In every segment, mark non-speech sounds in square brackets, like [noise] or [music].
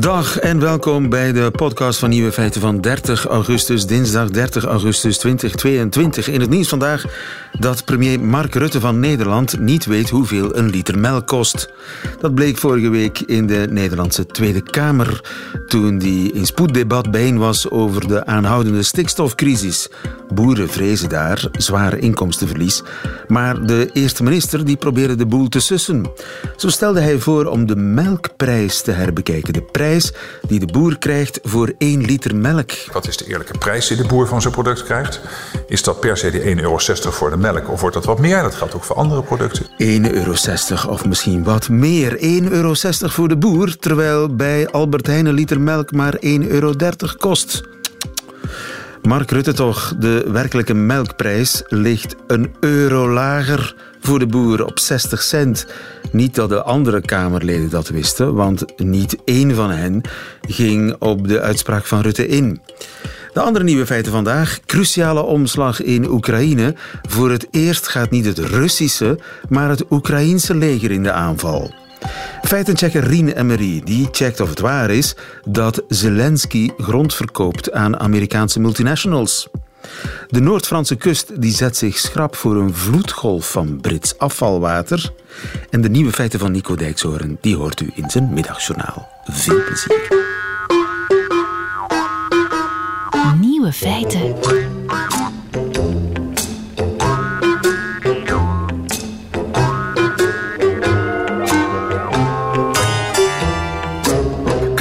Dag en welkom bij de podcast van Nieuwe Feiten van 30 augustus, dinsdag 30 augustus 2022. In het nieuws vandaag dat premier Mark Rutte van Nederland niet weet hoeveel een liter melk kost. Dat bleek vorige week in de Nederlandse Tweede Kamer toen die in spoeddebat bijeen was over de aanhoudende stikstofcrisis. Boeren vrezen daar zware inkomstenverlies, maar de eerste minister die probeerde de boel te sussen. Zo stelde hij voor om de melkprijs te herbekijken. De die de boer krijgt voor 1 liter melk. Wat is de eerlijke prijs die de boer van zijn product krijgt? Is dat per se die 1,60 euro voor de melk of wordt dat wat meer? Dat geldt ook voor andere producten. 1,60 euro of misschien wat meer. 1,60 euro voor de boer, terwijl bij Albert Heijn een liter melk maar 1,30 euro kost. Mark Rutte toch, de werkelijke melkprijs ligt een euro lager voor de boer op 60 cent. Niet dat de andere Kamerleden dat wisten, want niet één van hen ging op de uitspraak van Rutte in. De andere nieuwe feiten vandaag. Cruciale omslag in Oekraïne. Voor het eerst gaat niet het Russische, maar het Oekraïense leger in de aanval. Feitenchecker Rien Emery die checkt of het waar is dat Zelensky grond verkoopt aan Amerikaanse multinationals. De Noord-Franse kust die zet zich schrap voor een vloedgolf van Brits afvalwater. En de nieuwe feiten van Nico Dijkshoorn die hoort u in zijn middagjournaal. Veel plezier. Nieuwe feiten.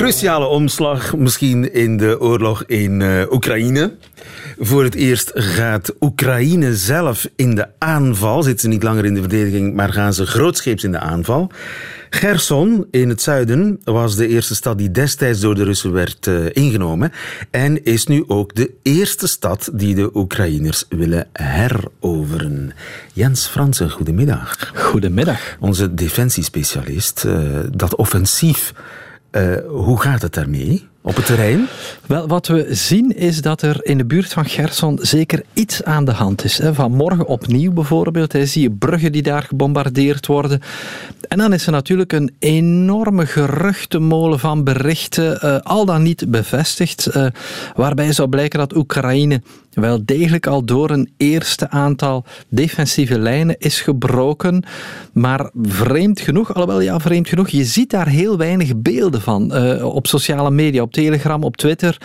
Cruciale omslag misschien in de oorlog in uh, Oekraïne. Voor het eerst gaat Oekraïne zelf in de aanval. Zitten ze niet langer in de verdediging, maar gaan ze grootscheeps in de aanval. Gerson in het zuiden was de eerste stad die destijds door de Russen werd uh, ingenomen. En is nu ook de eerste stad die de Oekraïners willen heroveren. Jens Fransen, goedemiddag. Goedemiddag. Onze defensiespecialist. Uh, dat offensief, uh, hoe gaat het daarmee? op het terrein? Wel, wat we zien is dat er in de buurt van Gerson zeker iets aan de hand is. Vanmorgen opnieuw bijvoorbeeld, zie je bruggen die daar gebombardeerd worden. En dan is er natuurlijk een enorme geruchtenmolen van berichten, uh, al dan niet bevestigd, uh, waarbij zou blijken dat Oekraïne wel degelijk al door een eerste aantal defensieve lijnen is gebroken. Maar vreemd genoeg, alhoewel ja, vreemd genoeg, je ziet daar heel weinig beelden van uh, op sociale media, op Telegram, op Twitter.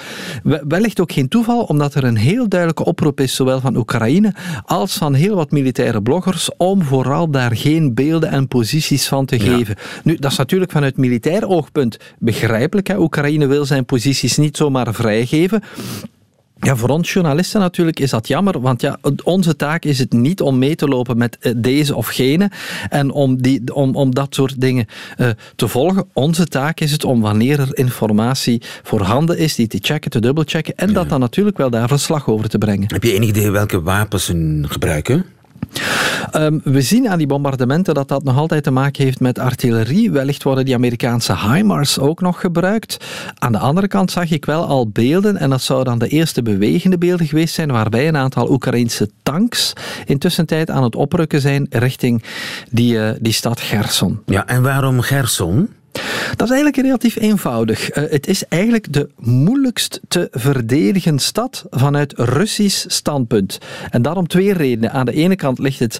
Wellicht ook geen toeval, omdat er een heel duidelijke oproep is, zowel van Oekraïne als van heel wat militaire bloggers, om vooral daar geen beelden en posities van te geven. Nu, dat is natuurlijk vanuit militair oogpunt begrijpelijk. Hè? Oekraïne wil zijn posities niet zomaar vrijgeven. Ja, voor ons journalisten natuurlijk is dat jammer, want ja, onze taak is het niet om mee te lopen met eh, deze of gene en om, die, om, om dat soort dingen uh, te volgen. Onze taak is het om wanneer er informatie voorhanden is, die te checken, te dubbelchecken en ja. dat dan natuurlijk wel daar verslag over te brengen. Heb je enig idee welke wapens ze gebruiken? Um, we zien aan die bombardementen dat dat nog altijd te maken heeft met artillerie. Wellicht worden die Amerikaanse HIMARS ook nog gebruikt. Aan de andere kant zag ik wel al beelden, en dat zou dan de eerste bewegende beelden geweest zijn, waarbij een aantal Oekraïnse tanks intussen tijd aan het oprukken zijn richting die, uh, die stad Gerson. Ja, en waarom Gerson? Dat is eigenlijk relatief eenvoudig. Uh, het is eigenlijk de moeilijkst te verdedigen stad vanuit Russisch standpunt. En daarom twee redenen. Aan de ene kant ligt het,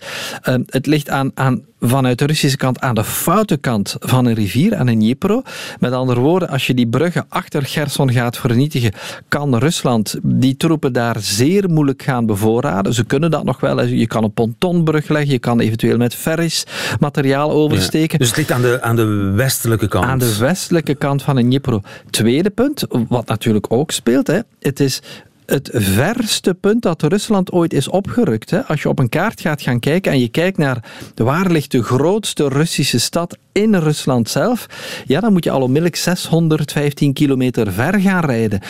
uh, het ligt aan, aan vanuit de Russische kant aan de foute kant van een rivier, aan een Dnipro. Met andere woorden, als je die bruggen achter Gerson gaat vernietigen, kan Rusland die troepen daar zeer moeilijk gaan bevoorraden. Ze kunnen dat nog wel. Je kan een pontonbrug leggen, je kan eventueel met ferries materiaal oversteken. Ja, dus het ligt aan de, aan de westelijke kant? Aan de westelijke kant van een Dnipro. Tweede punt, wat natuurlijk ook speelt, hè, het is het verste punt dat Rusland ooit is opgerukt. Hè. Als je op een kaart gaat gaan kijken en je kijkt naar waar ligt de grootste Russische stad in Rusland zelf, ja, dan moet je al onmiddellijk 615 kilometer ver gaan rijden.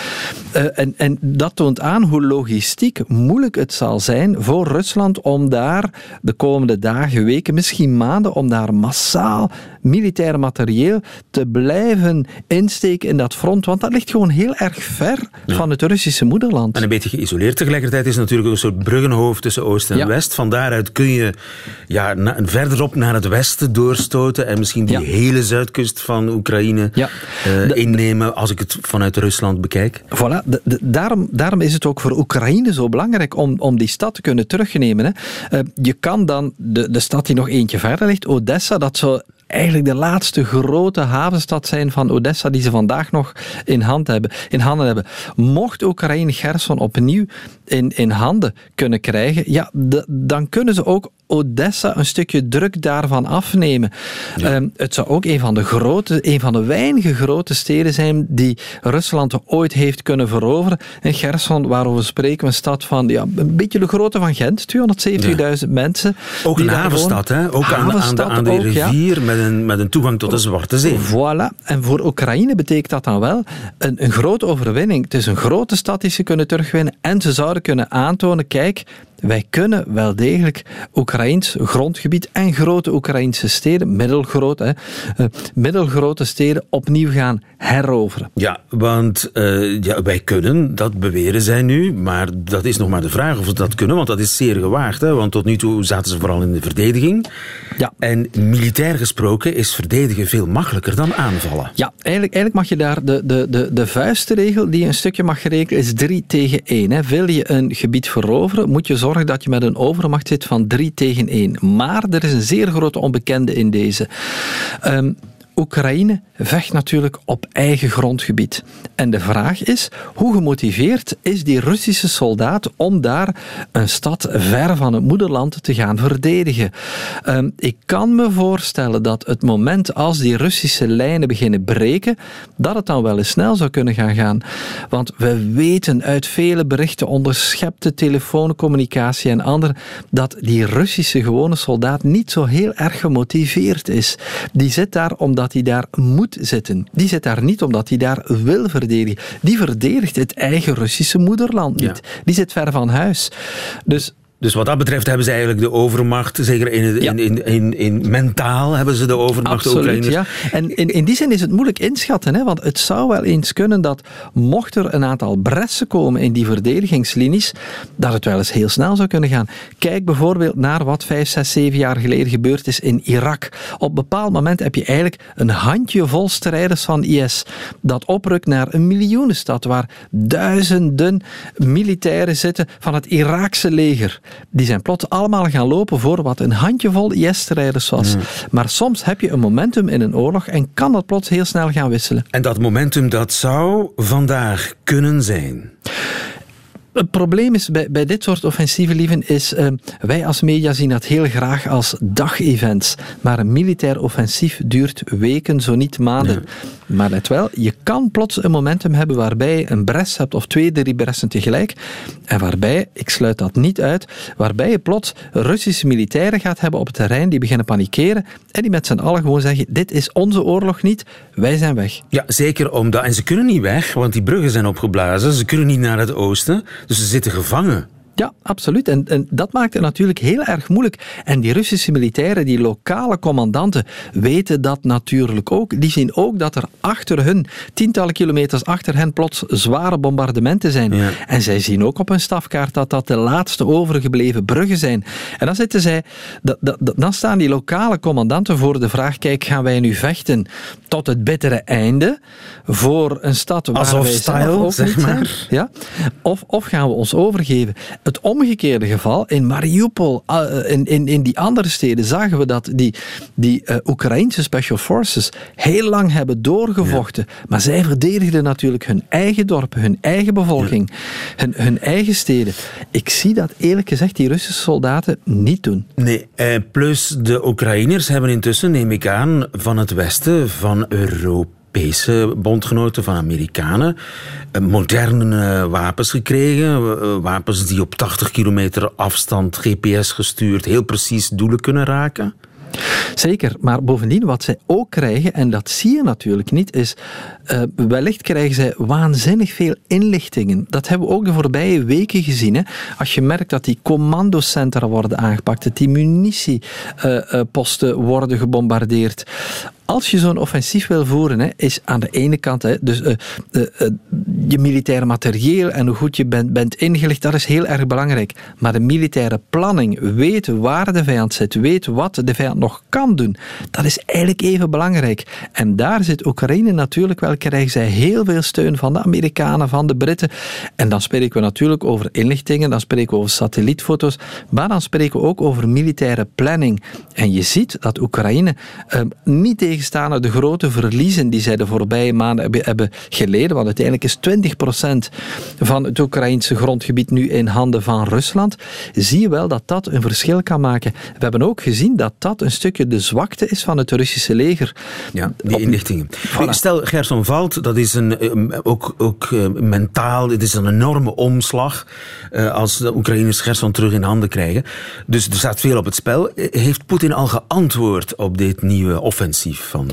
Uh, en, en dat toont aan hoe logistiek moeilijk het zal zijn voor Rusland om daar de komende dagen, weken, misschien maanden, om daar massaal militair materieel te blijven insteken in dat front. Want dat ligt gewoon heel erg ver van het Russische moederland. En een beetje geïsoleerd. Tegelijkertijd is natuurlijk een soort bruggenhoofd tussen Oost en West. Van daaruit kun je ja, verderop naar het westen doorstoten en misschien die hele zuidkust van Oekraïne uh, innemen, als ik het vanuit Rusland bekijk. Voilà, daarom, daarom is het ook voor Oekraïne zo belangrijk om, om die stad te kunnen terugnemen. Hè. Uh, je kan dan de, de stad die nog eentje verder ligt, Odessa, dat zou eigenlijk de laatste grote havenstad zijn van Odessa die ze vandaag nog in, hand hebben, in handen hebben. Mocht Oekraïne Gerson opnieuw in, in handen kunnen krijgen, ja, dan kunnen ze ook Odessa een stukje druk daarvan afnemen. Ehm, het zou ook een van de grote, een van de weinige grote steden zijn die Rusland ooit heeft kunnen veroveren. En Gerson, waarover spreken we, een stad van ja, een beetje de grootte van Gent, 270.000 mensen. Ook een havenstad, hè? Ook aan, aan, de, aan de rivier met, een, met een toegang tot de Zwarte Zee. Voilà. En voor Oekraïne betekent dat dan wel een, een grote overwinning. Het is een grote stad die ze kunnen terugwinnen en ze zouden kunnen aantonen, kijk, wij kunnen wel degelijk Oekraïns grondgebied en grote Oekraïnse steden, middelgrote, hè, uh, middelgrote steden, opnieuw gaan heroveren. Ja, want uh, ja, wij kunnen, dat beweren zij nu, maar dat is nog maar de vraag of ze dat kunnen, want dat is zeer gewaagd. Hè, want tot nu toe zaten ze vooral in de verdediging. Ja. En militair gesproken is verdedigen veel makkelijker dan aanvallen. Ja, eigenlijk, eigenlijk mag je daar de, de, de, de vuistregel die je een stukje mag rekenen, is 3 tegen 1. Hè. Wil je een gebied veroveren, moet je zorgen zorg dat je met een overmacht zit van 3 tegen 1. Maar er is een zeer grote onbekende in deze. Um, Oekraïne vecht natuurlijk op eigen grondgebied. En de vraag is, hoe gemotiveerd is die Russische soldaat om daar een stad ver van het moederland te gaan verdedigen? Um, ik kan me voorstellen dat het moment als die Russische lijnen beginnen breken, dat het dan wel eens snel zou kunnen gaan gaan. Want we weten uit vele berichten, onderschepte telefooncommunicatie en andere, dat die Russische gewone soldaat niet zo heel erg gemotiveerd is. Die zit daar omdat hij daar moet zitten. Die zit daar niet omdat hij daar wil verdedigen. Die verdedigt het eigen Russische moederland niet. Die zit ver van huis. Dus dus wat dat betreft hebben ze eigenlijk de overmacht, zeker in, in, in, in, in, mentaal hebben ze de overmacht. Absoluut, ja. En in, in die zin is het moeilijk inschatten, hè, want het zou wel eens kunnen dat mocht er een aantal bressen komen in die verdedigingslinies, dat het wel eens heel snel zou kunnen gaan. Kijk bijvoorbeeld naar wat vijf, zes, zeven jaar geleden gebeurd is in Irak. Op een bepaald moment heb je eigenlijk een handjevol strijders van IS dat oprukt naar een miljoenenstad waar duizenden militairen zitten van het Iraakse leger die zijn plots allemaal gaan lopen voor wat een handjevol IS-strijders was. Maar soms heb je een momentum in een oorlog en kan dat plots heel snel gaan wisselen. En dat momentum dat zou vandaag kunnen zijn. Het probleem is bij, bij dit soort offensieve lieven is, uh, wij als media zien dat heel graag als dagevents. Maar een militair offensief duurt weken, zo niet maanden. Maar let wel, je kan plots een momentum hebben waarbij je een bres hebt of twee, drie bressen tegelijk. En waarbij, ik sluit dat niet uit, waarbij je plots Russische militairen gaat hebben op het terrein die beginnen panikeren en die met z'n allen gewoon zeggen, dit is onze oorlog niet, wij zijn weg. Ja, zeker omdat, en ze kunnen niet weg, want die bruggen zijn opgeblazen, ze kunnen niet naar het oosten. Dus ze zitten gevangen. Ja, absoluut. En, en, dat maakt het natuurlijk heel erg moeilijk. En die Russische militairen, die lokale commandanten, weten dat natuurlijk ook. Die zien ook dat er achter hun, tientallen kilometers achter hen, plots zware bombardementen zijn. En zij zien ook op hun stafkaart dat dat de laatste overgebleven bruggen zijn. En dan zitten zij, dan staan die lokale commandanten voor de vraag: kijk, gaan wij nu vechten tot het bittere einde voor een stad waar Alsof wij style, ook zeg maar. zijn? Ja? Of, of gaan we ons overgeven? Het omgekeerde geval, in Mariupol, uh, in, in, in die andere steden, zagen we dat die, die uh, Oekraïnse Special Forces heel lang hebben doorgevochten. Maar zij verdedigden natuurlijk hun eigen dorpen, hun eigen bevolking, hun, hun eigen steden. Ik zie dat eerlijk gezegd die Russische soldaten niet doen. Nee, eh, plus de Oekraïners hebben intussen, neem ik aan, van het westen, van Europa Europese bondgenoten, van Amerikanen, eh, moderne wapens gekregen. Eh, wapens die op 80 kilometer afstand GPS gestuurd heel precies doelen kunnen raken. Zeker, maar bovendien wat zij ook krijgen, en dat zie je natuurlijk niet, is wellicht krijgen zij waanzinnig veel inlichtingen. Dat hebben we ook de voorbije weken gezien. Hè. Als je merkt dat die commandocentra worden aangepakt, dat die munitieposten worden gebombardeerd als je zo'n offensief wil voeren, hè, is aan de ene kant hè, dus, uh, uh, uh, je militaire materieel en hoe goed je bent, bent ingelicht, dat is heel erg belangrijk. Maar de militaire planning, weten waar de vijand zit, weten wat de vijand nog kan doen, dat is eigenlijk even belangrijk. En daar zit Oekraïne natuurlijk wel, krijgen zij heel veel steun van de Amerikanen, van de Britten. En dan spreken we natuurlijk over inlichtingen, dan spreken we over satellietfoto's, maar dan spreken we ook over militaire planning. En je ziet dat Oekraïne niet tegen tegenstaande de grote verliezen die zij de voorbije maanden hebben geleden, want uiteindelijk is 20% van het Oekraïnse grondgebied nu in handen van Rusland, zie je wel dat dat een verschil kan maken. We hebben ook gezien dat dat een stukje de zwakte is van het Russische leger. Ja, die inlichtingen. Stel, Gerson valt, dat is een, eh, ook, ook eh, mentaal, het is een enorme omslag eh, als de Oekraïners Gerson terug in handen krijgen. Dus er staat veel op het spel. Heeft Poetin al geantwoord op dit nieuwe offensief? Van?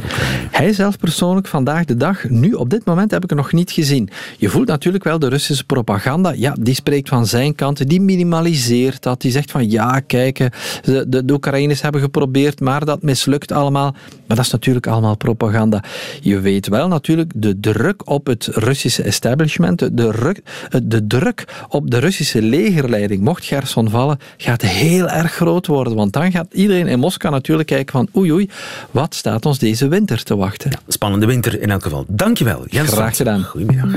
Hij zelf persoonlijk vandaag de dag, nu op dit moment heb ik het nog niet gezien. Je voelt natuurlijk wel de Russische propaganda, ja, die spreekt van zijn kant, die minimaliseert dat, die zegt van ja, kijk, de, de, de Oekraïners hebben geprobeerd, maar dat mislukt allemaal. Maar dat is natuurlijk allemaal propaganda. Je weet wel natuurlijk de druk op het Russische establishment, de druk, de druk op de Russische legerleiding, mocht Gerson vallen, gaat heel erg groot worden. Want dan gaat iedereen in Moskou natuurlijk kijken van oei oei, wat staat ons deze winter te wachten? spannende winter in elk geval. Dankjewel, Jens. Graag gedaan. Goedemiddag.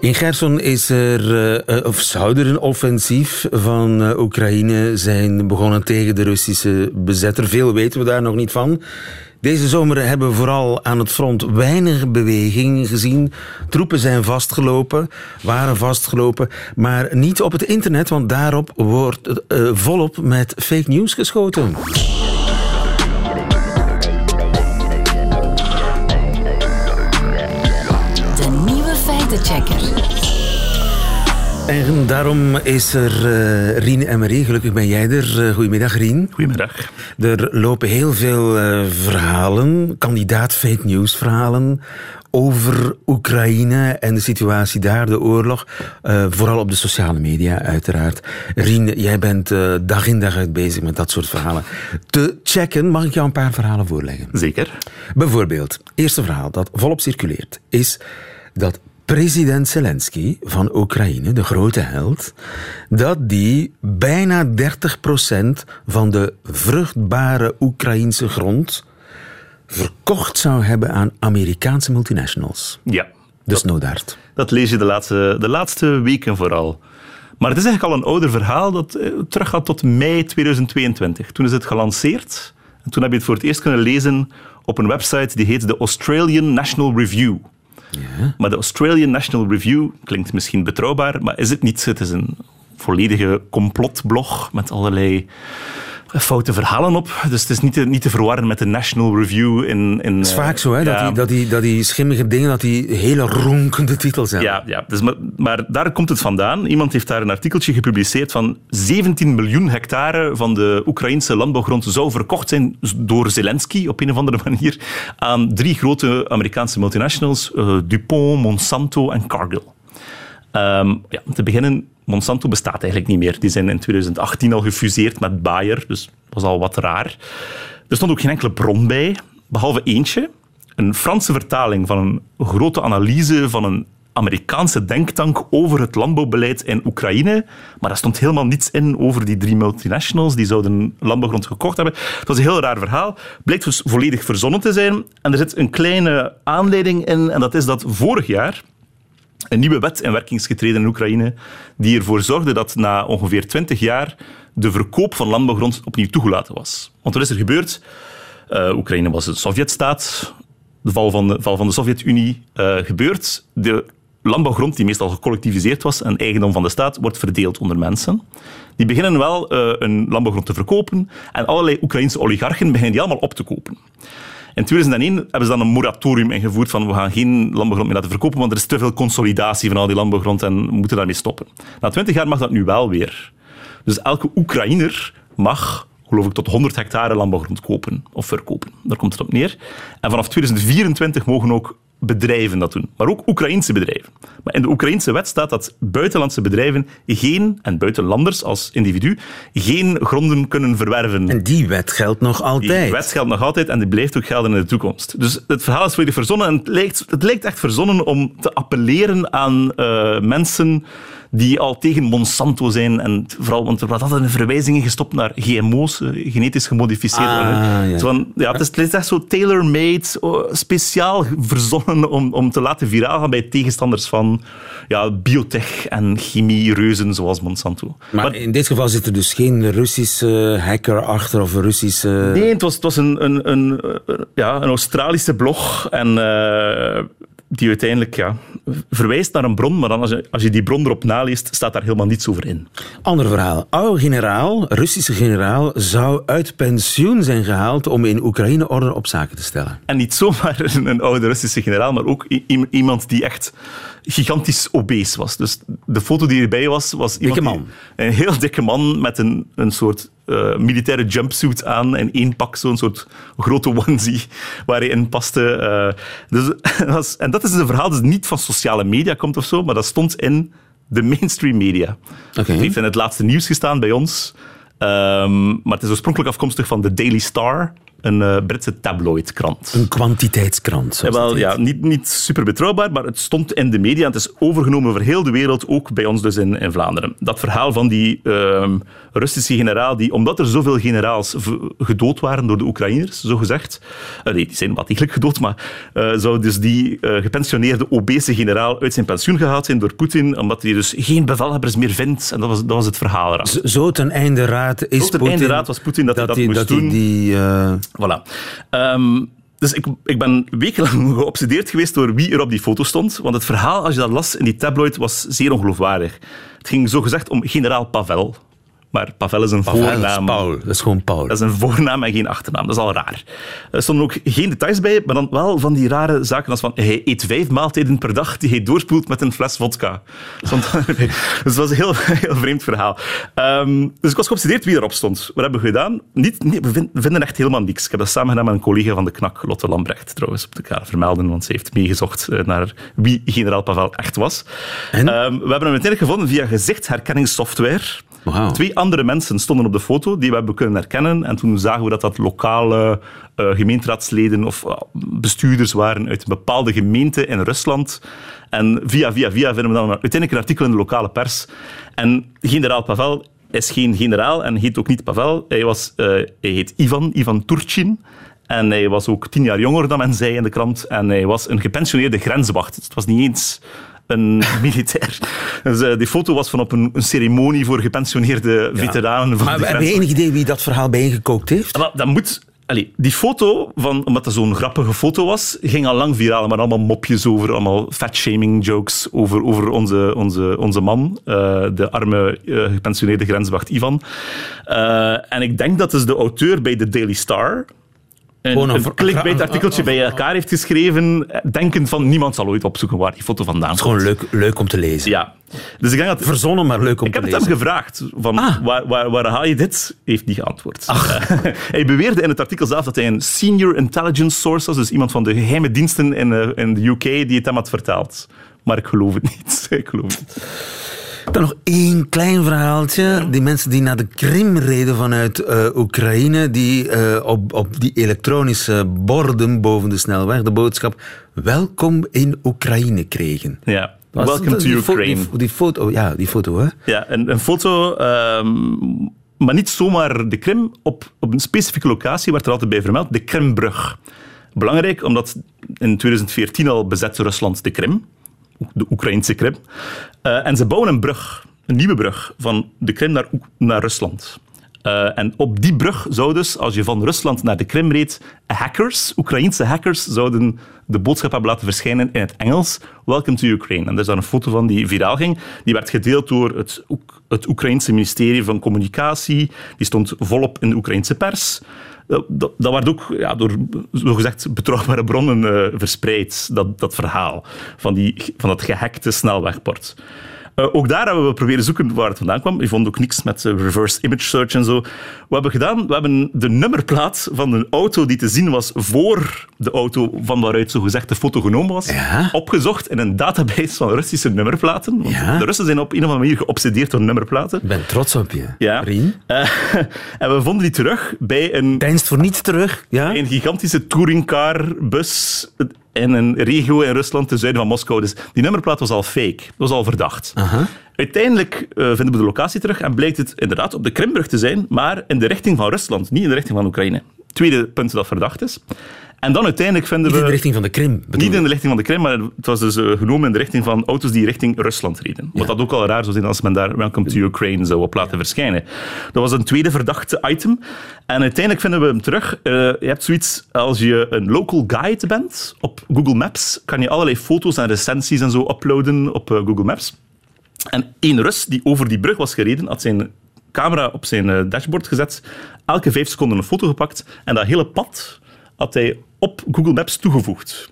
In Gerson is er, uh, of zou er een offensief van uh, Oekraïne zijn begonnen tegen de Russische bezetter. Veel weten we daar nog niet van. Deze zomer hebben we vooral aan het front weinig beweging gezien. Troepen zijn vastgelopen, waren vastgelopen, maar niet op het internet, want daarop wordt uh, volop met fake news geschoten. En daarom is er uh, Rien Emery. Gelukkig ben jij er. Uh, goedemiddag, Rien. Goedemiddag. Er lopen heel veel uh, verhalen, kandidaat fake news verhalen over Oekraïne en de situatie daar, de oorlog. vooral op de sociale media, uiteraard. Rien, jij bent dag in dag uit bezig met dat soort verhalen. Te checken, mag ik jou een paar verhalen voorleggen? Zeker. Bijvoorbeeld, eerste verhaal dat volop circuleert, is dat president Zelensky van Oekraïne, de grote held, dat die bijna 30% van de vruchtbare Oekraïnse grond verkocht zou hebben aan Amerikaanse multinationals. Ja. Dus no dart. Dat lees je de laatste, de laatste weken vooral. Maar het is eigenlijk al een ouder verhaal dat eh, teruggaat tot mei 2022. Toen is het gelanceerd. En toen heb je het voor het eerst kunnen lezen op een website die heet de Australian National Review. Ja. Maar de Australian National Review klinkt misschien betrouwbaar, maar is het niet. Het is een volledige complotblog met allerlei foute verhalen op. Dus het is niet te, niet te verwarren met de National Review in... in het is vaak zo, hè, dat, die, dat, die, dat die schimmige dingen, dat die hele ronkende titels zijn. Ja, ja dus, maar, maar, daar komt het vandaan. Iemand heeft daar een artikeltje gepubliceerd van 17 miljoen hectare van de Oekraïnse landbouwgrond zou verkocht zijn door Zelensky op een of andere manier aan drie grote Amerikaanse multinationals, uh, DuPont, Monsanto en Cargill. Um, ja, te beginnen Monsanto bestaat eigenlijk niet meer. Die zijn in 2018 al gefuseerd met Bayer, dus dat was al wat raar. Er stond ook geen enkele bron bij, behalve eentje. Een Franse vertaling van een grote analyse van een Amerikaanse denktank over het landbouwbeleid in Oekraïne. Maar daar stond helemaal niets in over die drie multinationals die zouden landbouwgrond gekocht hebben. Het was een heel raar verhaal. Bleek dus volledig verzonnen te zijn. En er zit een kleine aanleiding in, en dat is dat vorig jaar een nieuwe wet in werking is getreden in Oekraïne die ervoor zorgde dat na ongeveer 20 jaar de verkoop van landbouwgrond opnieuw toegelaten was. Want wat is er gebeurd? Uh, Oekraïne was een Sovjetstaat. De val van de, val van de Sovjet-Unie uh, gebeurt. De landbouwgrond, die meestal gecollectiviseerd was en eigendom van de staat, wordt verdeeld onder mensen. Die beginnen wel uh, een landbouwgrond te verkopen en allerlei Oekraïnse oligarchen beginnen die allemaal op te kopen. In 2001 hebben ze dan een moratorium ingevoerd van we gaan geen landbouwgrond meer laten verkopen, want er is te veel consolidatie van al die landbouwgrond en we moeten daarmee stoppen. Na 20 jaar mag dat nu wel weer. Dus elke Oekraïner mag geloof ik, tot 100 hectare landbouwgrond kopen of verkopen. Daar komt het op neer. En vanaf 2024 mogen ook bedrijven dat doen, maar ook Oekraïnse bedrijven. Maar in de Oekraïnse wet staat dat buitenlandse bedrijven geen, en buitenlanders als individu, geen gronden kunnen verwerven. En die wet geldt nog altijd. Die wet geldt nog altijd en die blijft ook gelden in de toekomst. Dus het verhaal is volledig verzonnen en het lijkt, het lijkt echt verzonnen om te appelleren aan uh, mensen die al tegen Monsanto zijn. En vooral, want er wordt altijd een verwijzing gestopt naar GMO's, eh, genetisch gemodificeerd. Ah, ja. Van, ja, het, is, het is echt zo tailor-made, oh, speciaal verzonnen om, om te laten viraal gaan bij tegenstanders van ja, biotech en chemie-reuzen zoals Monsanto. Maar, maar, in dit geval zit er dus geen Russische hacker achter of een Russische... Nee, het was, het was een, een, een, ja, een Australische blog en... Uh, die uiteindelijk ja, verwijst naar een bron, maar dan als je, als je die bron erop naleest, staat daar helemaal niets over in. Ander verhaal. Oude generaal, Russische generaal, zou uit pensioen zijn gehaald om in Oekraïne orde op zaken te stellen. En niet zomaar een, oude Russische generaal, maar ook iemand die echt gigantisch obese was. Dus de foto die erbij was, was iemand dikke man. Die, een heel dikke man met een, een soort uh, militaire jumpsuit aan en één pak, zo'n soort grote onesie waar hij in paste. Uh, dus, [laughs] en dat is een verhaal dat niet van sociale media komt of zo, maar dat stond in de mainstream media. Okay. Het heeft in het laatste nieuws gestaan bij ons. Um, maar het is oorspronkelijk afkomstig van de Daily Star, een uh, Britse tabloidkrant. Een kwantiteitskrant. Ja, wel, ja, niet, niet super betrouwbaar, maar het stond in de media het is overgenomen over heel de wereld, ook bij ons dus in, in Vlaanderen. Dat verhaal van die uh, Russische generaal, die, omdat er zoveel generaals gedood waren door de Oekraïners, zo gezegd, uh, nee, die zijn wel degelijk gedood, maar uh, zou dus die gepensioneerde obese generaal uit zijn pensioen gehaald zijn door Poetin, omdat hij dus geen bevelhebbers meer vindt. En dat was, dat was het verhaal eraan. Zo, ten einde raad is Zo ten einde raad was Poetin dat, dat, hij dat die, moest dat doen. Die, Voilà. Um, dus ik, ik ben wekenlang [laughs] geobsedeerd geweest door wie er op die foto stond. Want het verhaal, als je dat las in die tabloid, was zeer ongeloofwaardig. Het ging zogezegd om generaal Pavel. Maar Pavel is een Pavel voornaam. Is Paul. Dat is gewoon Paul. Dat is een voornaam en geen achternaam. Dat is al raar. Er stonden ook geen details bij, maar dan wel van die rare zaken als van hij eet vijf maaltijden per dag die hij doorspoelt met een fles vodka. [laughs] Stond [laughs] dus het was een heel, [laughs] heel vreemd verhaal. Um, dus ik was geobsedeerd wie erop stond. Wat hebben we gedaan? Niet, nee, we, vinden, we, vinden, echt helemaal niks. Ik heb dat samen gedaan met een collega van de KNAK, Lotte Lambrecht, trouwens, op de kaart vermelden, want ze heeft meegezocht naar wie generaal Pavel echt was. Um, we hebben hem uiteindelijk gevonden via gezichtsherkenningssoftware. Twee andere mensen stonden op de foto die we hebben kunnen herkennen. En toen zagen we dat dat lokale uh, gemeenteraadsleden of uh, bestuurders waren uit een bepaalde gemeente in Rusland. En via, via, via vinden we dan uiteindelijk een artikel in de lokale pers. En generaal Pavel is geen generaal en heet ook niet Pavel. Hij, was, uh, hij heet Ivan, Ivan Turchin. En hij was ook tien jaar jonger dan men zei in de krant. En hij was een gepensioneerde grenswacht. Het was niet eens een [laughs] militair. Dus, uh, die foto was van op een, een ceremonie voor gepensioneerde ja. veteranen. Van maar heb je enig idee wie dat verhaal bijgekookt heeft? Maar dat moet... Allee, die foto, van, omdat dat zo'n grappige foto was, ging al lang viraal. Maar allemaal mopjes over, allemaal fat-shaming jokes over, over onze, onze, onze man, uh, de arme uh, gepensioneerde grenswacht Ivan. En ik denk dat dus de auteur bij de Daily Star, een, een, een clickbait-artikeltje bij elkaar heeft geschreven, denkend van niemand zal ooit opzoeken waar die foto vandaan komt. Het is gewoon leuk, leuk om te lezen. Ja. Dus ik denk dat... Verzonnen, maar leuk om ik te lezen. Ik heb het hem gevraagd, van Ah. waar, waar, waar haal je dit? Heeft niet geantwoord. [laughs] hij beweerde in het artikel zelf dat hij een senior intelligence source was, dus iemand van de geheime diensten in, uh, in de UK die het hem had verteld. Maar ik geloof het niet. [laughs] ik geloof het niet. Dan nog één klein verhaaltje. Die mensen die naar de Krim reden vanuit uh, Oekraïne, die uh, op, op die elektronische borden boven de snelweg de boodschap welkom in Oekraïne kregen. Ja. Welcome to die Ukraine. Fo die, die, foto, ja, die foto, hè? Ja, een, een foto, um, maar niet zomaar de Krim. Op, op een specifieke locatie werd er altijd bij vermeld, de Krimbrug. Belangrijk, omdat in 2014 al bezette Rusland de Krim de Oekraïnse Krim. Uh, en ze bouwen een brug, een nieuwe brug, van de Krim naar, naar Rusland. Uh, en op die brug zou dus, als je van Rusland naar de Krim reed, hackers, Oekraïnse hackers, zouden de boodschap hebben laten verschijnen in het Engels. Welcome to Ukraine. En er is daar een foto van die viraal ging. Die werd gedeeld door het, het Oekraïnse ministerie van Communicatie. Die stond volop in de Oekraïnse pers. Dat, dat, werd ook ja, door zogezegd betrouwbare bronnen uh, verspreid, dat, dat verhaal van, die, van dat gehackte snelwegbord. Uh, ook daar hebben we proberen zoeken waar het vandaan kwam. Je vond ook niks met uh, reverse image search en zo. Wat hebben we gedaan? We hebben de nummerplaat van een auto die te zien was voor de auto van waaruit zogezegd de foto genomen was, Ja. opgezocht in een database van Russische nummerplaten. Want Ja. De Russen zijn op een of andere manier geobsedeerd door nummerplaten. Ik ben trots op je. Ja. Rien. Eh, [laughs] en we vonden die terug bij een Deinst voor niets terug. Ja? een gigantische touringcarbus in een regio in Rusland ten zuiden van Moskou. Dus die nummerplaat was al fake. Dat was al verdacht. Uiteindelijk eh, vinden we de locatie terug en blijkt het inderdaad op de Krimbrug te zijn, maar in de richting van Rusland, niet in de richting van Oekraïne. Tweede punt dat verdacht is. En dan uiteindelijk vinden Niet we... in de richting van de Krim. bedoel Niet in de richting van de Krim, maar het was dus eh, genomen in de richting van auto's die richting Rusland reden. Wat dat ook al raar zou zijn als men daar Welcome to Ukraine zou op laten verschijnen. Dat was een tweede verdachte item. En uiteindelijk vinden we hem terug. Eh, je hebt zoiets als je een local guide bent op Google Maps, kan je allerlei foto's en recensies en zo uploaden op eh, Google Maps. En één Rus die over die brug was gereden, had zijn camera op zijn dashboard gezet, elke vijf seconden een foto gepakt en dat hele pad had hij op Google Maps toegevoegd.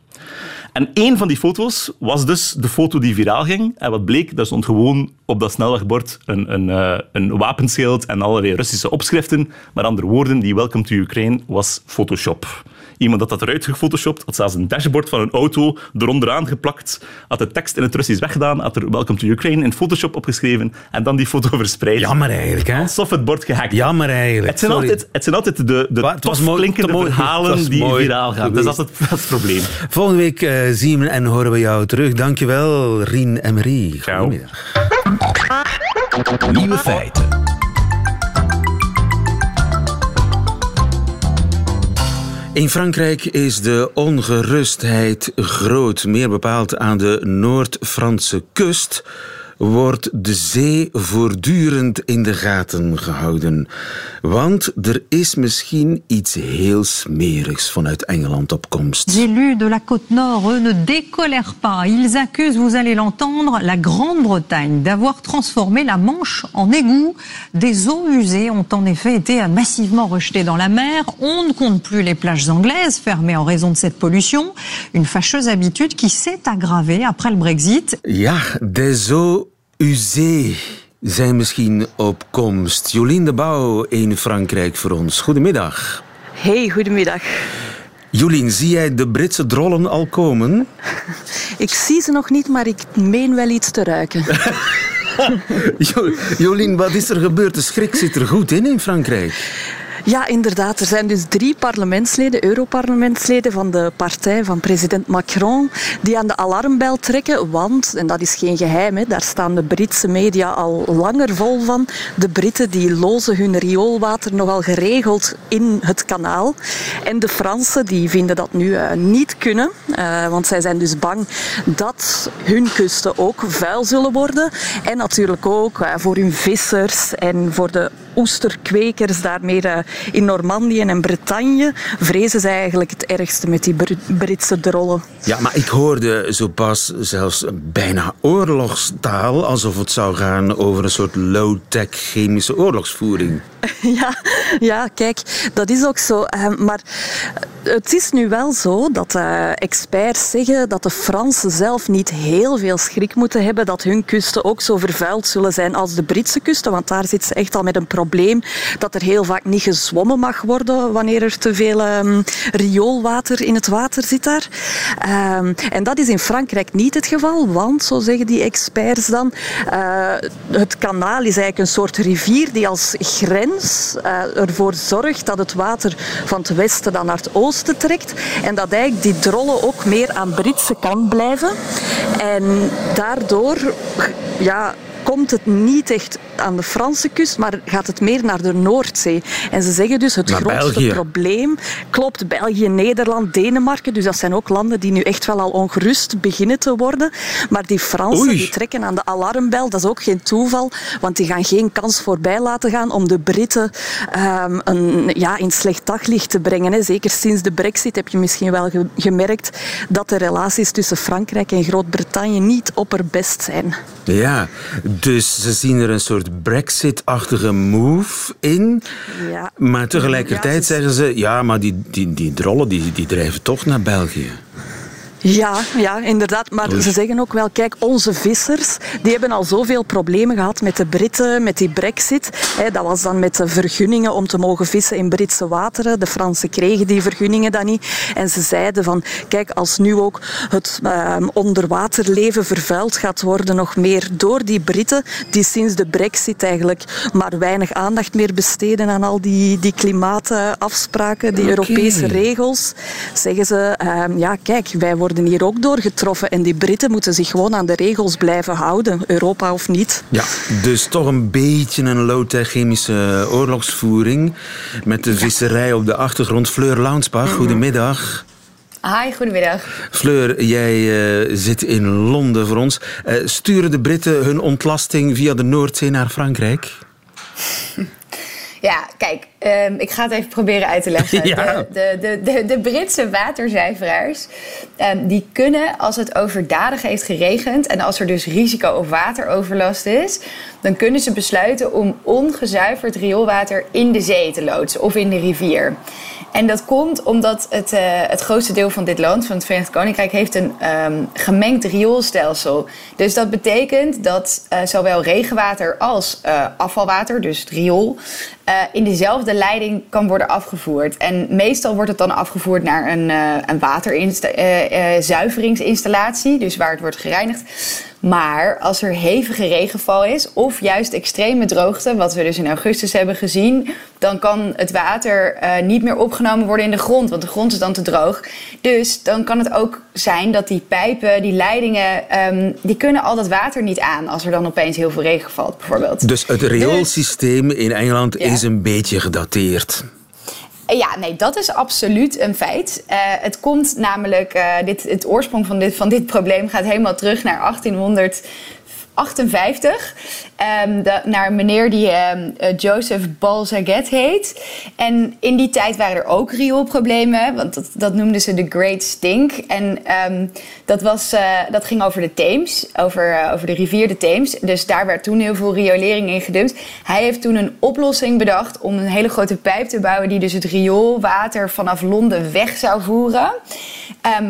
En één van die foto's was dus de foto die viraal ging. En wat bleek, daar stond gewoon op dat snelwegbord een, een, eh, een wapenschild en allerlei Russische opschriften. Met andere woorden, die Welcome to Ukraine was Photoshop. Iemand had dat eruit gefotoshopt, had zelfs een dashboard van een auto eronderaan geplakt, had de tekst in het Russisch weggedaan, had er Welcome to Ukraine in Photoshop opgeschreven en dan die foto [laughs] verspreid. Jammer eigenlijk, hè? Alsof het bord gehackt Jammer eigenlijk. het zijn, Sorry. altijd, het zijn altijd de, de Maar het was tof mooi- klinkende verhalen was die mooi viraal gaan. Dat is geweest. altijd dat is het probleem. Volgende week eh, zien we en horen we jou terug. Dankjewel, Rien en Marie. Ciao. Goedemiddag. Nieuwe feiten. In Frankrijk is de ongerustheid groot. Meer bepaald aan de Noord-Franse kust wordt de zee voortdurend in de gaten gehouden. Want er is misschien iets heel smerigs vanuit Engeland op komst. Les élus de la côte nord, eux, ne décolèrent pas. Ils accusent, vous allez l'entendre, la Grande-Bretagne d'avoir transformé la Manche en égout. Des eaux usées ont en effet été massivement rejetées dans la mer. On ne compte plus les plages anglaises fermées en raison de cette pollution. Une fâcheuse habitude qui s'est aggravée après le Brexit. Ja, des eaux usées zijn misschien op komst. Jolien de Bouw in Frankrijk voor ons. Goedemiddag. Hey, goedemiddag. Jolien, zie jij de Britse drollen al komen? [laughs] Ik zie ze nog niet, maar ik meen wel iets te ruiken. [laughs] Jo- Jolien, wat is er gebeurd? De schrik zit er goed in in Frankrijk. Ja, inderdaad. Er zijn dus drie parlementsleden, Europarlementsleden van de partij van president Macron, die aan de alarmbel trekken. Want, en dat is geen geheim, hè, daar staan de Britse media al langer vol van. De Britten die lozen hun rioolwater nogal geregeld in het kanaal. En de Fransen die vinden dat nu eh, niet kunnen. eh, want zij zijn dus bang dat hun kusten ook vuil zullen worden. En natuurlijk ook eh, voor hun vissers en voor de oesterkwekers daar meer eh, in Normandië en Bretagne vrezen zij eigenlijk het ergste met die Br- Britse drollen. Ja, maar ik hoorde zo pas zelfs bijna oorlogstaal, alsof het zou gaan over een soort low-tech chemische oorlogsvoering. [laughs] Ja, ja, kijk, dat is ook zo. Eh, Maar het is nu wel zo dat eh, experts zeggen dat de Fransen zelf niet heel veel schrik moeten hebben dat hun kusten ook zo vervuild zullen zijn als de Britse kusten. Want daar zit ze echt al met een probleem dat er heel vaak niet gezwommen mag worden wanneer er te veel ehm, rioolwater in het water zit daar. Ehm, en dat is in Frankrijk niet het geval, want, zo zeggen die experts dan, eh, het kanaal is eigenlijk een soort rivier die als grens eh, ervoor zorgt dat het water van het westen dan naar het oosten trekt. En dat eigenlijk die drollen ook meer aan Britse kant blijven. En daardoor ja, komt het niet echt aan de Franse kust, maar gaat het meer naar de Noordzee. En ze zeggen dus het grootste België. probleem klopt België, Nederland, Denemarken. Dus dat zijn ook landen die nu echt wel al ongerust beginnen te worden. Maar die Fransen die trekken aan de alarmbel. Dat is ook geen toeval, want die gaan geen kans voorbij laten gaan om de Britten ehm, een, ja, in slecht daglicht te brengen. Hè. Zeker sinds de brexit heb je misschien wel ge- gemerkt dat de relaties tussen Frankrijk en Groot-Brittannië niet opperbest zijn. Ja, dus ze zien er een soort Brexit-achtige move in. Ja. Maar tegelijkertijd Ja, zeggen ze, ja, maar die, die, die drollen die, die drijven toch naar België. Ja, ja, inderdaad. Maar ze zeggen ook wel, kijk, onze vissers, die hebben al zoveel problemen gehad met de Britten, met die brexit. dat was dan met de vergunningen om te mogen vissen in Britse wateren. De Fransen kregen die vergunningen dan niet. En ze zeiden van, kijk, als nu ook het uh, onderwaterleven vervuild gaat worden, nog meer door die Britten, die sinds de brexit eigenlijk maar weinig aandacht meer besteden aan al die, die klimaatafspraken, die Europese regels, zeggen ze, uh, ja, kijk, wij worden hier ook door getroffen. En die Britten moeten zich gewoon aan de regels blijven houden, Europa of niet. Ja, dus toch een beetje een low-tech chemische oorlogsvoering. Met de visserij op de achtergrond. Fleur Launsbach, mhm. goedemiddag. Hi, goedemiddag. Fleur, jij uh, zit in Londen voor ons. Uh, sturen de Britten hun ontlasting via de Noordzee naar Frankrijk? [laughs] Ja, kijk, um, ik ga het even proberen uit te leggen. [laughs] De, de, de, de, Britse waterzuiveraars, um, die kunnen als het overdadig heeft geregend en als er dus risico op wateroverlast is, dan kunnen ze besluiten om ongezuiverd rioolwater in de zee te loodsen of in de rivier. En dat komt omdat het, uh, het grootste deel van dit land, van het Verenigd Koninkrijk, heeft een um, gemengd rioolstelsel. Dus dat betekent dat uh, zowel regenwater als uh, afvalwater, dus het riool, in dezelfde leiding kan worden afgevoerd. En meestal wordt het dan afgevoerd naar een, een waterzuiveringsinstallatie, dus waar het wordt gereinigd. Maar als er hevige regenval is of juist extreme droogte, wat we dus in augustus hebben gezien, dan kan het water uh, niet meer opgenomen worden in de grond, want de grond is dan te droog. Dus dan kan het ook zijn dat die pijpen, die leidingen, um, die kunnen al dat water niet aan als er dan opeens heel veel regen valt, bijvoorbeeld. Dus het rioolsysteem in Engeland is een beetje gedateerd. Ja, nee, dat is absoluut een feit. Uh, het komt namelijk, uh, dit, het oorsprong van dit, van dit probleem gaat helemaal terug naar 1800. 58 de, naar een meneer die um, Joseph Balzaget heet. En in die tijd waren er ook rioolproblemen, want dat, dat noemden ze de Great Stink. En um, dat, was, uh, dat ging over de Theems, over, uh, over de rivier de Theems. Dus daar werd toen heel veel riolering in gedumpt. Hij heeft toen een oplossing bedacht om een hele grote pijp te bouwen die dus het rioolwater vanaf Londen weg zou voeren.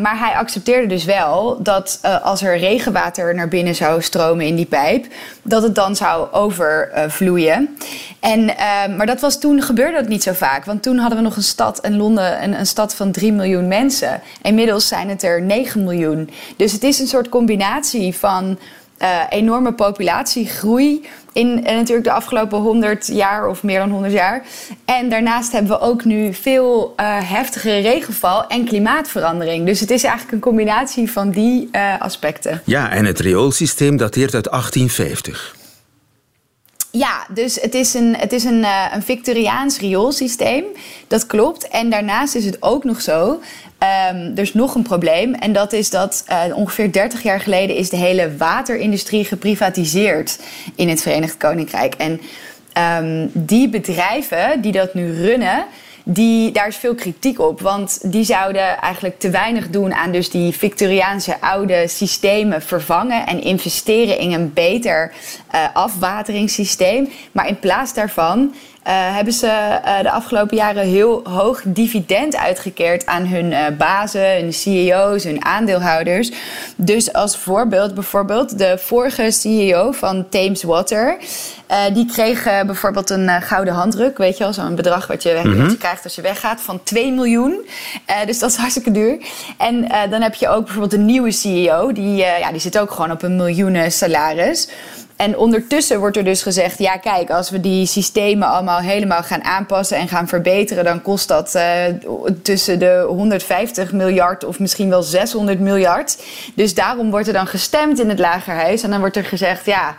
Maar hij accepteerde dus wel dat als er regenwater naar binnen zou stromen in die pijp, dat het dan zou overvloeien. En, uh, maar dat was toen gebeurde dat niet zo vaak. Want toen hadden we nog een stad in Londen, een, een stad van 3 miljoen mensen. Inmiddels zijn het er 9 miljoen. Dus het is een soort combinatie van uh, enorme populatiegroei in uh, natuurlijk de afgelopen 100 jaar of meer dan 100 jaar. En daarnaast hebben we ook nu veel uh, heftige regenval en klimaatverandering. Dus het is eigenlijk een combinatie van die aspecten. Ja, en het rioolsysteem dateert uit 1850. Ja, dus het is een, het is een, uh, een Victoriaans rioolsysteem. Dat klopt. En daarnaast is het ook nog zo. Um, er is nog een probleem. En dat is dat uh, ongeveer 30 jaar geleden is de hele waterindustrie geprivatiseerd in het Verenigd Koninkrijk. En um, die bedrijven die dat nu runnen die, daar is veel kritiek op. Want die zouden eigenlijk te weinig doen aan dus die Victoriaanse oude systemen vervangen en investeren in een beter uh, afwateringssysteem. Maar in plaats daarvan hebben ze uh, de afgelopen jaren heel hoog dividend uitgekeerd aan hun uh, bazen, hun CEO's, hun aandeelhouders. Dus als voorbeeld, bijvoorbeeld de vorige CEO van Thames Water. die kreeg bijvoorbeeld een gouden handdruk, weet je wel, zo'n bedrag wat je, wat je, krijgt als je weggaat van 2 miljoen. dus dat is hartstikke duur. En dan heb je ook bijvoorbeeld een nieuwe CEO, die, ja, die zit ook gewoon op een miljoenen salaris. En ondertussen wordt er dus gezegd: ja, kijk, als we die systemen allemaal helemaal gaan aanpassen en gaan verbeteren, dan kost dat uh, tussen de 150 miljard of misschien wel 600 miljard. Dus daarom wordt er dan gestemd in het lagerhuis en dan wordt er gezegd: ja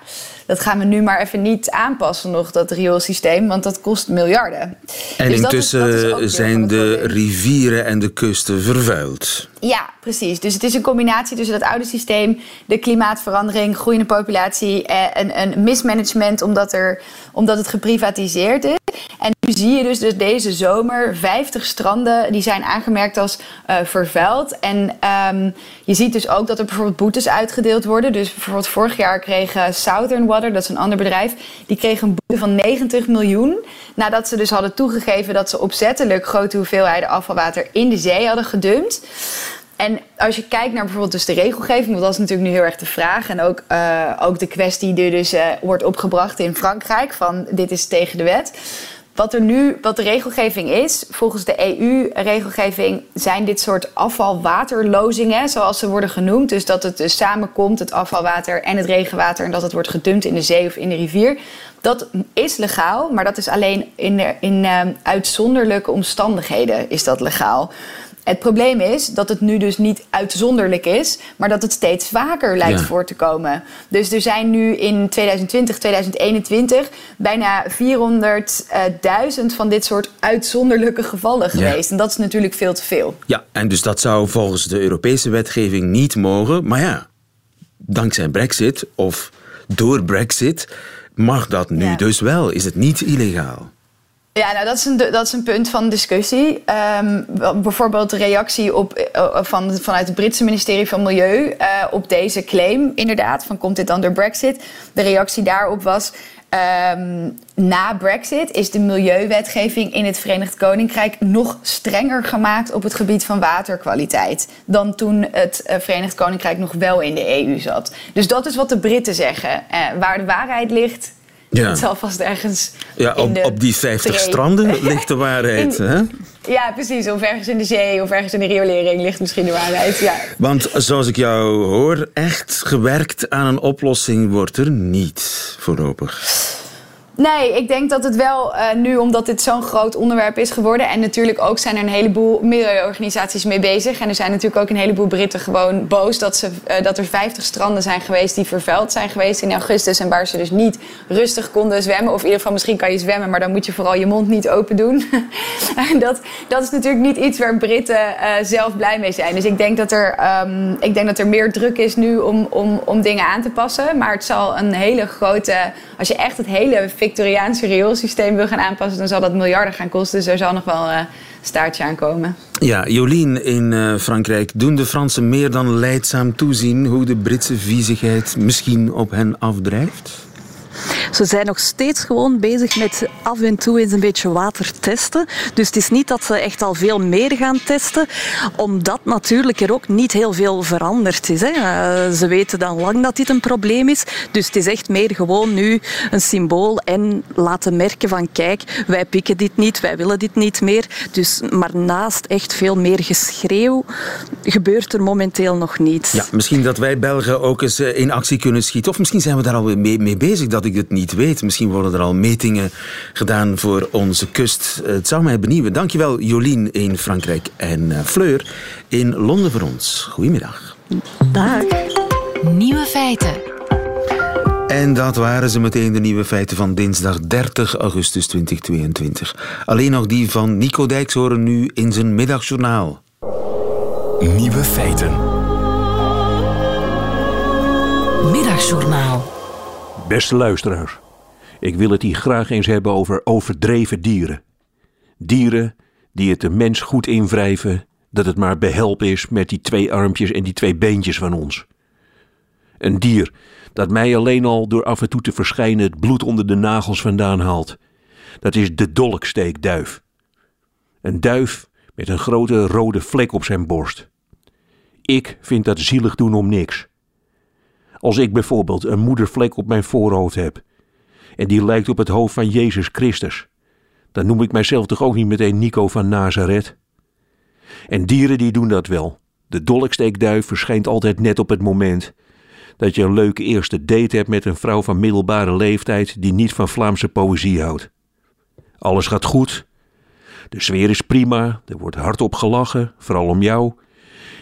dat gaan we nu maar even niet aanpassen nog, dat rioolsysteem, want dat kost miljarden. En dus intussen zijn de rivieren en de kusten vervuild. Ja, precies. Dus het is een combinatie tussen dat oude systeem, de klimaatverandering, groeiende populatie en een mismanagement omdat, er, omdat het geprivatiseerd is. En zie je dus, dus deze zomer 50 stranden die zijn aangemerkt als uh, vervuild. En um, je ziet dus ook dat er bijvoorbeeld boetes uitgedeeld worden. Dus bijvoorbeeld vorig jaar kreeg Southern Water, dat is een ander bedrijf, die kreeg een boete van 90 miljoen. Nadat ze dus hadden toegegeven dat ze opzettelijk grote hoeveelheden afvalwater in de zee hadden gedumpt. En als je kijkt naar bijvoorbeeld dus de regelgeving, want dat is natuurlijk nu heel erg de vraag. En ook, uh, ook de kwestie die dus wordt opgebracht in Frankrijk: van dit is tegen de wet. Wat er nu, wat de regelgeving is, volgens de EU-regelgeving zijn dit soort afvalwaterlozingen, zoals ze worden genoemd. Dus dat het dus samenkomt, het afvalwater en het regenwater, en dat het wordt gedumpt in de zee of in de rivier. Dat is legaal, maar dat is alleen in, in uh, uitzonderlijke omstandigheden is dat legaal. Het probleem is dat het nu dus niet uitzonderlijk is, maar dat het steeds vaker lijkt Ja. voor te komen. Dus er zijn nu in 2020, 2021 bijna 400.000 van dit soort uitzonderlijke gevallen geweest. En dat is natuurlijk veel te veel. Ja, en dus dat zou volgens de Europese wetgeving niet mogen. Maar ja, dankzij Brexit of door Brexit mag dat nu Ja. dus wel. Is het niet illegaal? Ja, nou, dat is een, dat is een punt van discussie. Ehm, bijvoorbeeld de reactie op, eh, van, vanuit het Britse ministerie van Milieu eh, op deze claim, inderdaad, van komt dit dan door Brexit? De reactie daarop was. ehm, na Brexit is de milieuwetgeving in het Verenigd Koninkrijk nog strenger gemaakt op het gebied van waterkwaliteit dan toen het eh, Verenigd Koninkrijk nog wel in de EU zat. Dus dat is wat de Britten zeggen. Eh, waar de waarheid ligt, Ja. het zal vast ergens. Ja, op, de op die 50 streep. stranden [laughs] ligt de waarheid. In- Hè? Ja, precies. Of ergens in de zee of ergens in de riolering ligt misschien de waarheid. Ja. Want zoals ik jou hoor, echt gewerkt aan een oplossing wordt er niet voorlopig. Nee, ik denk dat het wel eh, nu, omdat dit zo'n groot onderwerp is geworden. En natuurlijk ook zijn er een heleboel milieuorganisaties mee bezig. En er zijn natuurlijk ook een heleboel Britten gewoon boos dat, ze, eh, dat er 50 stranden zijn geweest die vervuild zijn geweest in augustus. En waar ze dus niet rustig konden zwemmen. Of in ieder geval, misschien kan je zwemmen, maar dan moet je vooral je mond niet open doen. [laughs] en dat, dat is natuurlijk niet iets waar Britten eh, zelf blij mee zijn. Dus ik denk dat er, ehm, ik denk dat er meer druk is nu om, om, om dingen aan te passen. Maar het zal een hele grote. Als je echt het hele Victoriaanse rioolsysteem wil gaan aanpassen, dan zal dat miljarden gaan kosten. Dus er zal nog wel eh, een staartje aankomen. Ja, Jolien in eh, Frankrijk. Doen de Fransen meer dan leidzaam toezien hoe de Britse viezigheid misschien op hen afdrijft? Ze zijn nog steeds gewoon bezig met af en toe eens een beetje water testen. Dus het is niet dat ze echt al veel meer gaan testen, omdat natuurlijk er ook niet heel veel veranderd is. Hè. Eh, Ze weten dan lang dat dit een probleem is. Dus het is echt meer gewoon nu een symbool en laten merken van kijk, wij pikken dit niet, wij willen dit niet meer. Dus, maar naast echt veel meer geschreeuw gebeurt er momenteel nog niet. Ja, misschien dat wij Belgen ook eens eh, in actie kunnen schieten. Of misschien zijn we daar al mee, mee bezig dat ik het niet weet. Misschien worden er al metingen gedaan voor onze kust. Het zou mij benieuwen. Dankjewel Jolien in Frankrijk en eh, Fleur in Londen voor ons. Goedemiddag. Dag. Nieuwe feiten. En dat waren ze meteen de nieuwe feiten van dinsdag 30 augustus 2022. Alleen nog die van Nico Dijks horen nu in zijn middagjournaal. Nieuwe feiten. Middagjournaal. Beste luisteraars, ik wil het hier graag eens hebben over overdreven dieren. Dieren die het de mens goed invrijven dat het maar behelp is met die twee armpjes en die twee beentjes van ons. Een dier dat mij alleen al door af en toe te verschijnen het bloed onder de nagels vandaan haalt. Dat is de dolksteekduif. Een duif met een grote rode vlek op zijn borst. Ik vind dat zielig doen om niks. Als ik bijvoorbeeld een moedervlek op mijn voorhoofd heb en die lijkt op het hoofd van Jezus Christus, dan noem ik mijzelf toch ook niet meteen Nico van Nazareth. En dieren die doen dat wel. De dolksteekduif verschijnt altijd net op het moment dat je een leuke eerste date hebt met een vrouw van middelbare leeftijd die niet van Vlaamse poëzie houdt. Alles gaat goed. De sfeer is prima, er wordt hardop gelachen, vooral om jou.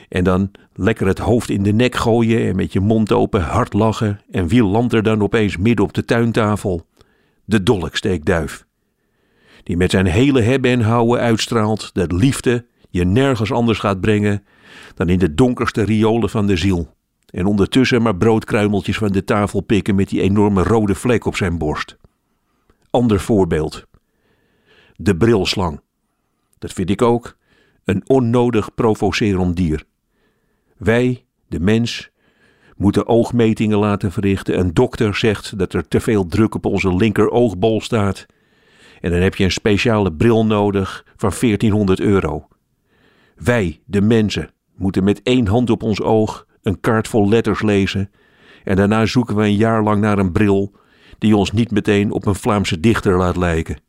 En dan lekker het hoofd in de nek gooien en met je mond open hard lachen. En wie landt er dan opeens midden op de tuintafel? De dolksteekduif. Die met zijn hele hebben en houden uitstraalt dat liefde je nergens anders gaat brengen dan in de donkerste riolen van de ziel. En ondertussen maar broodkruimeltjes van de tafel pikken met die enorme rode vlek op zijn borst. Ander voorbeeld. De brilslang. Dat vind ik ook een onnodig provocerend dier. Wij, de mens, moeten oogmetingen laten verrichten. Een dokter zegt dat er te veel druk op onze linker oogbol staat. En dan heb je een speciale bril nodig van 1400 euro. Wij, de mensen, moeten met één hand op ons oog een kaart vol letters lezen en daarna zoeken we een jaar lang naar een bril die ons niet meteen op een Vlaamse dichter laat lijken.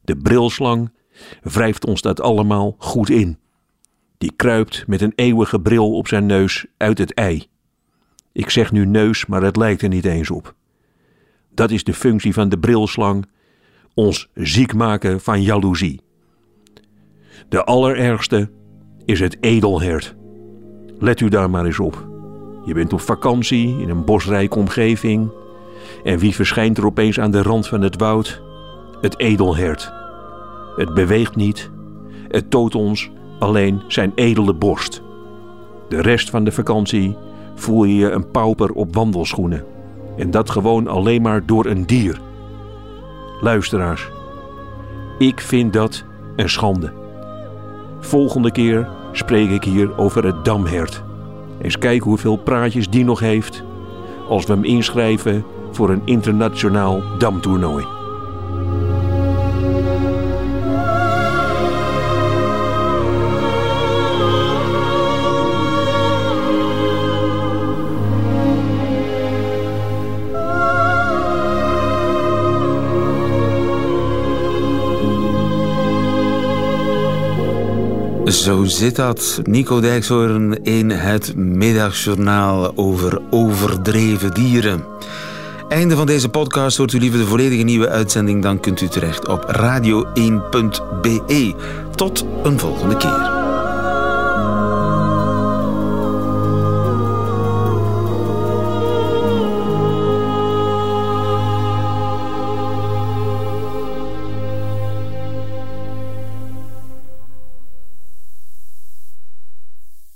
De brilslang wrijft ons dat allemaal goed in. Die kruipt met een eeuwige bril op zijn neus uit het ei. Ik zeg nu neus, maar het lijkt er niet eens op. Dat is de functie van de brilslang: ons ziek maken van jaloezie. De allerergste is het edelhert. Let u daar maar eens op. Je bent op vakantie in een bosrijke omgeving. En wie verschijnt er opeens aan de rand van het woud? Het edelhert. Het beweegt niet. Het toont ons alleen zijn edele borst. De rest van de vakantie voel je je een pauper op wandelschoenen. En dat gewoon alleen maar door een dier. Luisteraars, ik vind dat een schande. Volgende keer spreek ik hier over het damhert. Eens kijken hoeveel praatjes die nog heeft als we hem inschrijven voor een internationaal damtoernooi. Zo zit dat. Nico Dijkshoorn in het middagjournaal over overdreven dieren. Einde van deze podcast. Hoort u liever de volledige nieuwe uitzending, dan kunt u terecht op radio1.be. Tot een volgende keer.